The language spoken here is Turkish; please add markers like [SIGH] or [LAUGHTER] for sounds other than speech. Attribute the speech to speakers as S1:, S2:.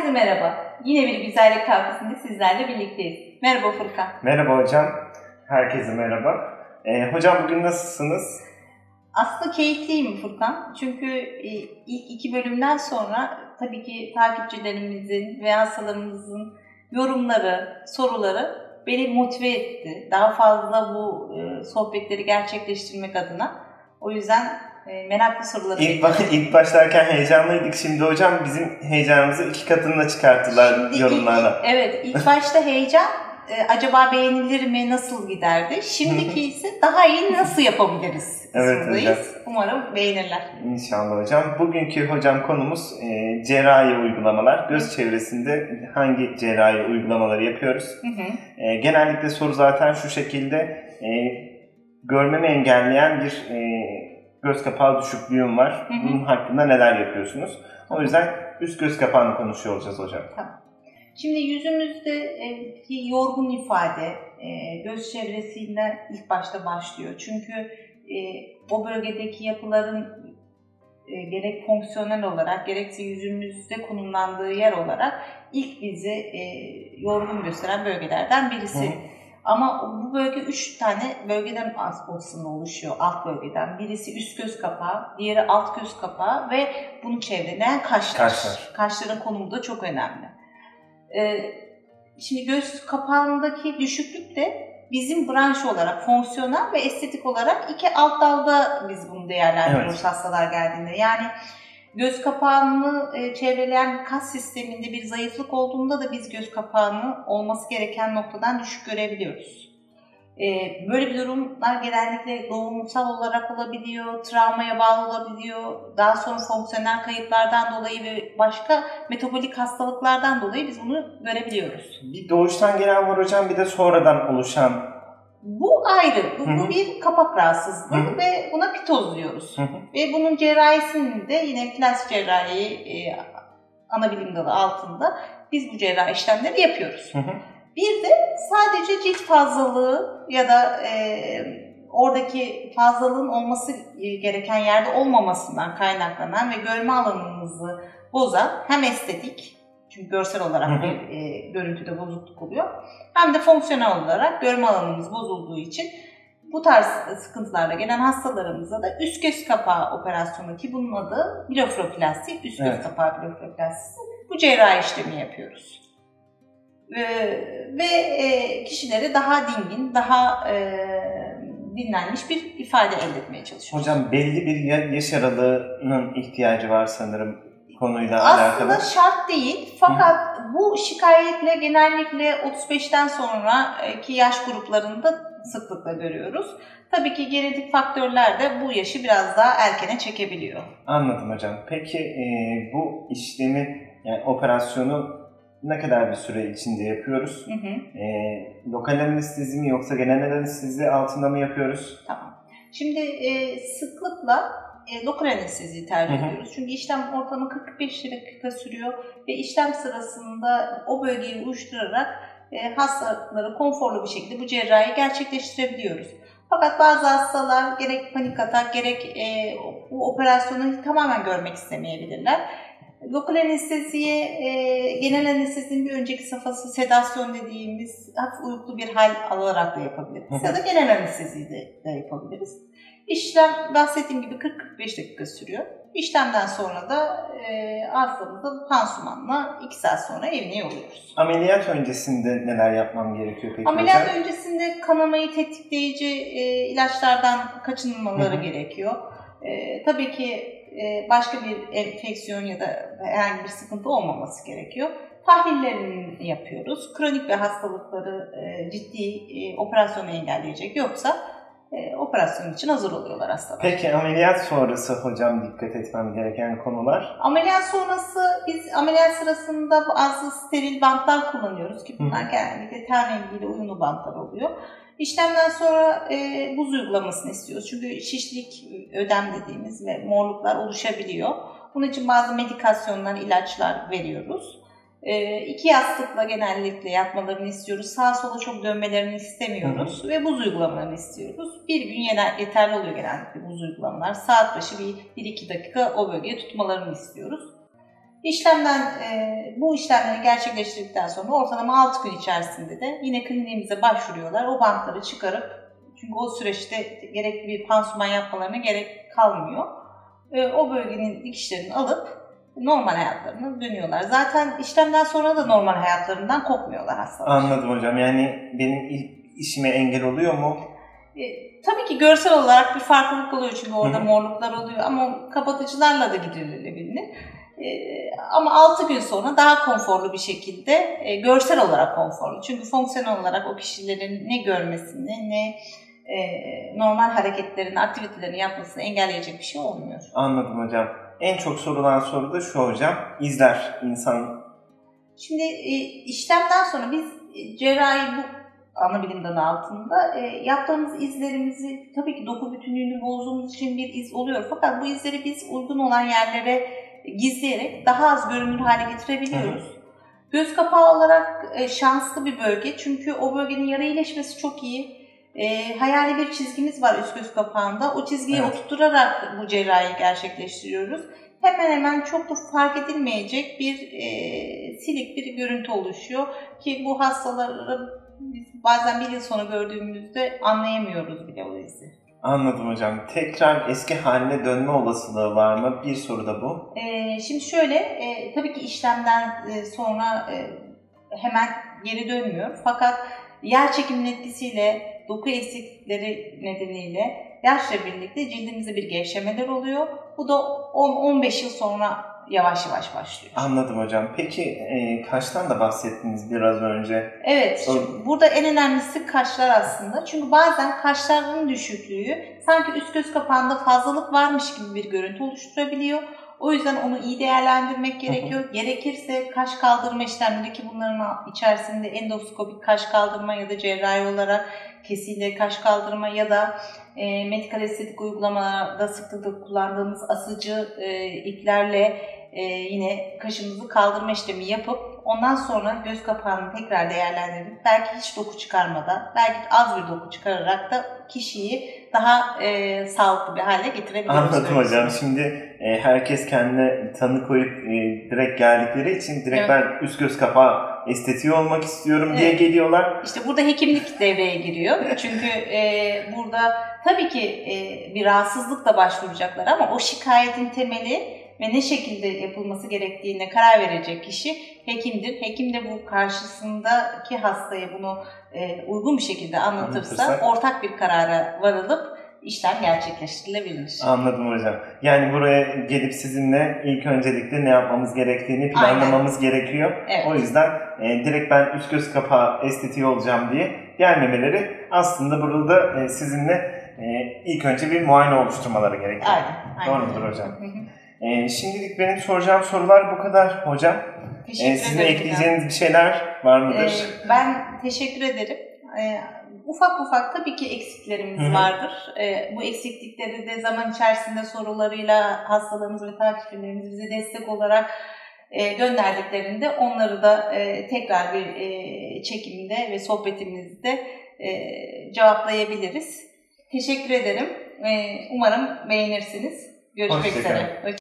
S1: Herkese merhaba. Yine bir güzellik kafesinde sizlerle birlikteyiz. Merhaba Furkan.
S2: Merhaba hocam. Herkese merhaba. Ee, hocam bugün nasılsınız?
S1: Aslında keyifliyim Furkan. Çünkü e, ilk iki bölümden sonra tabii ki takipçilerimizin ve hastalarımızın yorumları, soruları beni motive etti. Daha fazla bu e, sohbetleri gerçekleştirmek adına. O yüzden meraklı soruları
S2: İlk, ba- [LAUGHS] ilk başlarken heyecanlıydık. Şimdi hocam bizim heyecanımızı iki katına çıkarttılar
S1: Şimdi
S2: yorumlarla.
S1: ilk- evet, ilk [LAUGHS] başta heyecan e, acaba beğenilir mi, nasıl giderdi? Şimdiki ise daha iyi nasıl yapabiliriz [LAUGHS]
S2: Evet
S1: kısmındayız. Umarım beğenirler.
S2: İnşallah hocam. Bugünkü hocam konumuz e, cerrahi uygulamalar. Göz çevresinde hangi cerrahi uygulamaları yapıyoruz?
S1: Hı hı.
S2: E, genellikle soru zaten şu şekilde. E, görmemi engelleyen bir e, göz kapağı düşüklüğüm var.
S1: Hı hı.
S2: Bunun hakkında neler yapıyorsunuz? O yüzden üst göz kapağını konuşuyor olacağız hocam.
S1: Şimdi yüzümüzdeki yorgun ifade e, göz çevresinden ilk başta başlıyor. Çünkü e, o bölgedeki yapıların e, gerek fonksiyonel olarak gerekse yüzümüzde konumlandığı yer olarak ilk bizi e, yorgun gösteren bölgelerden birisi.
S2: Hı.
S1: Ama bu bölge üç tane bölgeden aslında oluşuyor alt bölgeden. Birisi üst göz kapağı, diğeri alt göz kapağı ve bunu çevreleyen kaşlar.
S2: Kaşlar.
S1: Kaşların konumu da çok önemli. Ee, şimdi göz kapağındaki düşüklük de bizim branş olarak fonksiyonel ve estetik olarak iki alt dalda biz bunu değerlendiriyoruz
S2: Evet.
S1: hastalar geldiğinde. Yani göz kapağını e, çevreleyen kas sisteminde bir zayıflık olduğunda da biz göz kapağını olması gereken noktadan düşük görebiliyoruz. E, böyle bir durumlar genellikle doğumsal olarak olabiliyor, travmaya bağlı olabiliyor, daha sonra fonksiyonel kayıplardan dolayı ve başka metabolik hastalıklardan dolayı biz bunu görebiliyoruz.
S2: Bir doğuştan gelen var hocam bir de sonradan oluşan.
S1: Bu ayrı. Bu, bu bir kapak rahatsızlığı
S2: Hı hı.
S1: ve buna pitoz diyoruz.
S2: Hı hı.
S1: Ve bunun cerrahisinin de yine plastik cerrahi e, ana bilim dalı altında biz bu cerrahi işlemleri yapıyoruz.
S2: Hı hı.
S1: Bir de sadece cilt fazlalığı ya da e, oradaki fazlalığın olması gereken yerde olmamasından kaynaklanan ve görme alanımızı bozan hem estetik çünkü görsel olarak bir e, görüntüde bozukluk oluyor hem de fonksiyonel olarak görme alanımız bozulduğu için bu tarz sıkıntılarla gelen hastalarımıza da üst göz kapağı operasyonu ki bunun adı blefroplasti, üst göz
S2: Evet.
S1: kapağı blefroplastisi. Bu cerrahi işlemi yapıyoruz. Ee, ve e, kişileri daha dingin, daha e, dinlenmiş bir ifade elde etmeye çalışıyoruz.
S2: Hocam belli bir ya- yaş aralığının ihtiyacı var sanırım konuyla
S1: Aslında
S2: alakalı.
S1: şart değil fakat bu şikayetle genellikle 35'ten sonraki yaş gruplarında sıklıkla görüyoruz. Tabii ki genetik faktörler de bu yaşı biraz daha erkene çekebiliyor.
S2: Anladım hocam. Peki e, bu işlemi yani operasyonu ne kadar bir süre içinde yapıyoruz?
S1: Hı hı.
S2: E, lokal anestezi mi yoksa genel anestezi altında mı yapıyoruz?
S1: Tamam. Şimdi e, sıklıkla e, lokal anesteziyi tercih
S2: Hı hı.
S1: ediyoruz. Çünkü işlem ortalama 45 dakika sürüyor ve işlem sırasında o bölgeyi uyuşturarak e, hastaları konforlu bir şekilde bu cerrahi gerçekleştirebiliyoruz. Fakat bazı hastalar gerek panik atak gerek e, bu operasyonu tamamen görmek istemeyebilirler. Lokal anesteziye, e, genel anestezinin bir önceki safhası sedasyon dediğimiz hafif uyuklu bir hal alarak da yapabiliriz. Ya da genel anesteziyi de, de yapabiliriz. İşlem bahsettiğim gibi 40-45 dakika sürüyor. İşlemden sonra da e, hastamızı pansumanla 2 saat sonra evine yolluyoruz.
S2: Ameliyat öncesinde neler yapmam gerekiyor peki
S1: Ameliyat
S2: hocam?
S1: öncesinde kanamayı tetikleyici e, ilaçlardan kaçınılmaları gerekiyor. E, tabii ki e, başka bir enfeksiyon ya da herhangi bir sıkıntı olmaması gerekiyor. Tahlillerini yapıyoruz. Kronik bir hastalıkları e, ciddi e, operasyonu engelleyecek yoksa e, operasyon için hazır oluyorlar hastalar.
S2: Peki ameliyat sonrası hocam dikkat etmem gereken konular?
S1: Ameliyat sonrası biz ameliyat sırasında bazı steril bantlar kullanıyoruz ki bunlar
S2: Hı.
S1: genellikle ten rengiyle uyumlu bantlar oluyor. İşlemden sonra e, buz uygulamasını istiyoruz. Çünkü şişlik, ödem dediğimiz ve morluklar oluşabiliyor. Bunun için bazı medikasyonlar, ilaçlar veriyoruz. E, iki yastıkla genellikle yatmalarını istiyoruz. Sağa sola çok dönmelerini istemiyoruz ve buz uygulamalarını istiyoruz. Bir gün yeter- yeterli oluyor genellikle buz uygulamalar. Saat başı bir 1-2 dakika o bölgeye tutmalarını istiyoruz. İşlemden e, bu işlemleri gerçekleştirdikten sonra ortalama 6 gün içerisinde de yine kliniğimize başvuruyorlar. O bantları çıkarıp çünkü o süreçte gerekli bir pansuman yapmalarına gerek kalmıyor. E, o bölgenin dikişlerini alıp normal hayatlarına dönüyorlar. Zaten işlemden sonra da normal hayatlarından kopmuyorlar hastalar.
S2: Anladım hocam. Yani benim ilk işime engel oluyor mu?
S1: E, tabii ki görsel olarak bir farklılık oluyor çünkü orada
S2: Hı hı.
S1: morluklar oluyor ama kapatıcılarla da giderilebilir. E, ama 6 gün sonra daha konforlu bir şekilde, e, görsel olarak konforlu. Çünkü fonksiyonel olarak o kişilerin ne görmesini ne e, normal hareketlerini, aktivitelerini yapmasını engelleyecek bir şey olmuyor.
S2: Anladım hocam. En çok sorulan soru da şu hocam. İzler insan.
S1: Şimdi e, işlemden sonra biz e, cerrahi bu ana bilim dalı altında e, yaptığımız izlerimizi tabii ki doku bütünlüğünü bozduğumuz için bir iz oluyor. Fakat bu izleri biz uygun olan yerlere gizleyerek daha az görünür hale getirebiliyoruz. Göz kapağı olarak e, şanslı bir bölge çünkü o bölgenin yara iyileşmesi çok iyi. E, hayali bir çizgimiz var üst göz kapağında. O çizgiyi
S2: Evet.
S1: oturtturarak bu cerrahiyi gerçekleştiriyoruz. Hemen hemen çok da fark edilmeyecek bir e, silik bir görüntü oluşuyor ki bu hastaları biz bazen bir yıl sonra gördüğümüzde anlayamıyoruz bile o izi.
S2: Anladım hocam. Tekrar eski haline dönme olasılığı var mı? Bir soru da bu.
S1: Ee, şimdi şöyle, e, tabii ki işlemden e, sonra e, hemen geri dönmüyor. Fakat yer çekiminin etkisiyle, doku eksiklikleri nedeniyle yaşla birlikte cildimizde bir gevşemeler oluyor. Bu da 10-15 yıl sonra yavaş yavaş başlıyor.
S2: Anladım hocam. Peki e, kaştan da bahsettiniz biraz önce.
S1: Evet, şimdi burada en önemlisi kaşlar aslında. Çünkü bazen kaşların düşüklüğü sanki üst göz kapağında fazlalık varmış gibi bir görüntü oluşturabiliyor. O yüzden onu iyi değerlendirmek gerekiyor. Gerekirse kaş kaldırma işlemleri ki bunların içerisinde endoskopik kaş kaldırma ya da cerrahi olarak kesiyle kaş kaldırma ya da e, medikal estetik uygulamalarda sıklıkla kullandığımız asıcı e, iplerle e, yine kaşımızı kaldırma işlemi yapıp ondan sonra göz kapağını tekrar değerlendirip belki hiç doku çıkarmadan, belki az bir doku çıkararak da kişiyi daha e, sağlıklı bir hale getirebiliyoruz.
S2: Anladım hocam. Şimdi e, herkes kendine tanı koyup e, direkt geldikleri için direkt
S1: Evet.
S2: ben üst göz kapağı estetiği olmak istiyorum diye
S1: Evet.
S2: geliyorlar.
S1: İşte burada hekimlik [LAUGHS] devreye giriyor. Çünkü e, burada tabii ki e, bir rahatsızlıkla başvuracaklar ama o şikayetin temeli ve ne şekilde yapılması gerektiğine karar verecek kişi hekimdir. Hekim de bu karşısındaki hastaya bunu e, uygun bir şekilde anlatırsa
S2: Anlatırsa.
S1: ortak bir karara varılıp işlem gerçekleştirilebilir.
S2: Anladım hocam. Yani buraya gelip sizinle ilk öncelikle ne yapmamız gerektiğini planlamamız gerekiyor.
S1: Evet.
S2: O yüzden e, direkt ben üst göz kapağı estetiği olacağım diye gelmemeleri aslında burada e, sizinle e, ilk önce bir muayene oluşturmaları gerekiyor.
S1: Aynen. aynen.
S2: Doğrudur hocam.
S1: Hı hı.
S2: E, şimdilik benim soracağım sorular bu kadar hocam.
S1: Teşekkür
S2: E, sizin
S1: ederim.
S2: ekleyeceğiniz bir şeyler var mıdır?
S1: Ee, ben teşekkür ederim. Ee, ufak ufak tabii ki eksiklerimiz
S2: Hı hı.
S1: vardır. Ee, bu eksiklikleri de zaman içerisinde sorularıyla hastalarımız ve takipçilerimiz bize destek olarak e, gönderdiklerinde onları da e, tekrar bir e, çekimde ve sohbetimizde e, cevaplayabiliriz. Teşekkür ederim. E, umarım beğenirsiniz. Görüşmek üzere.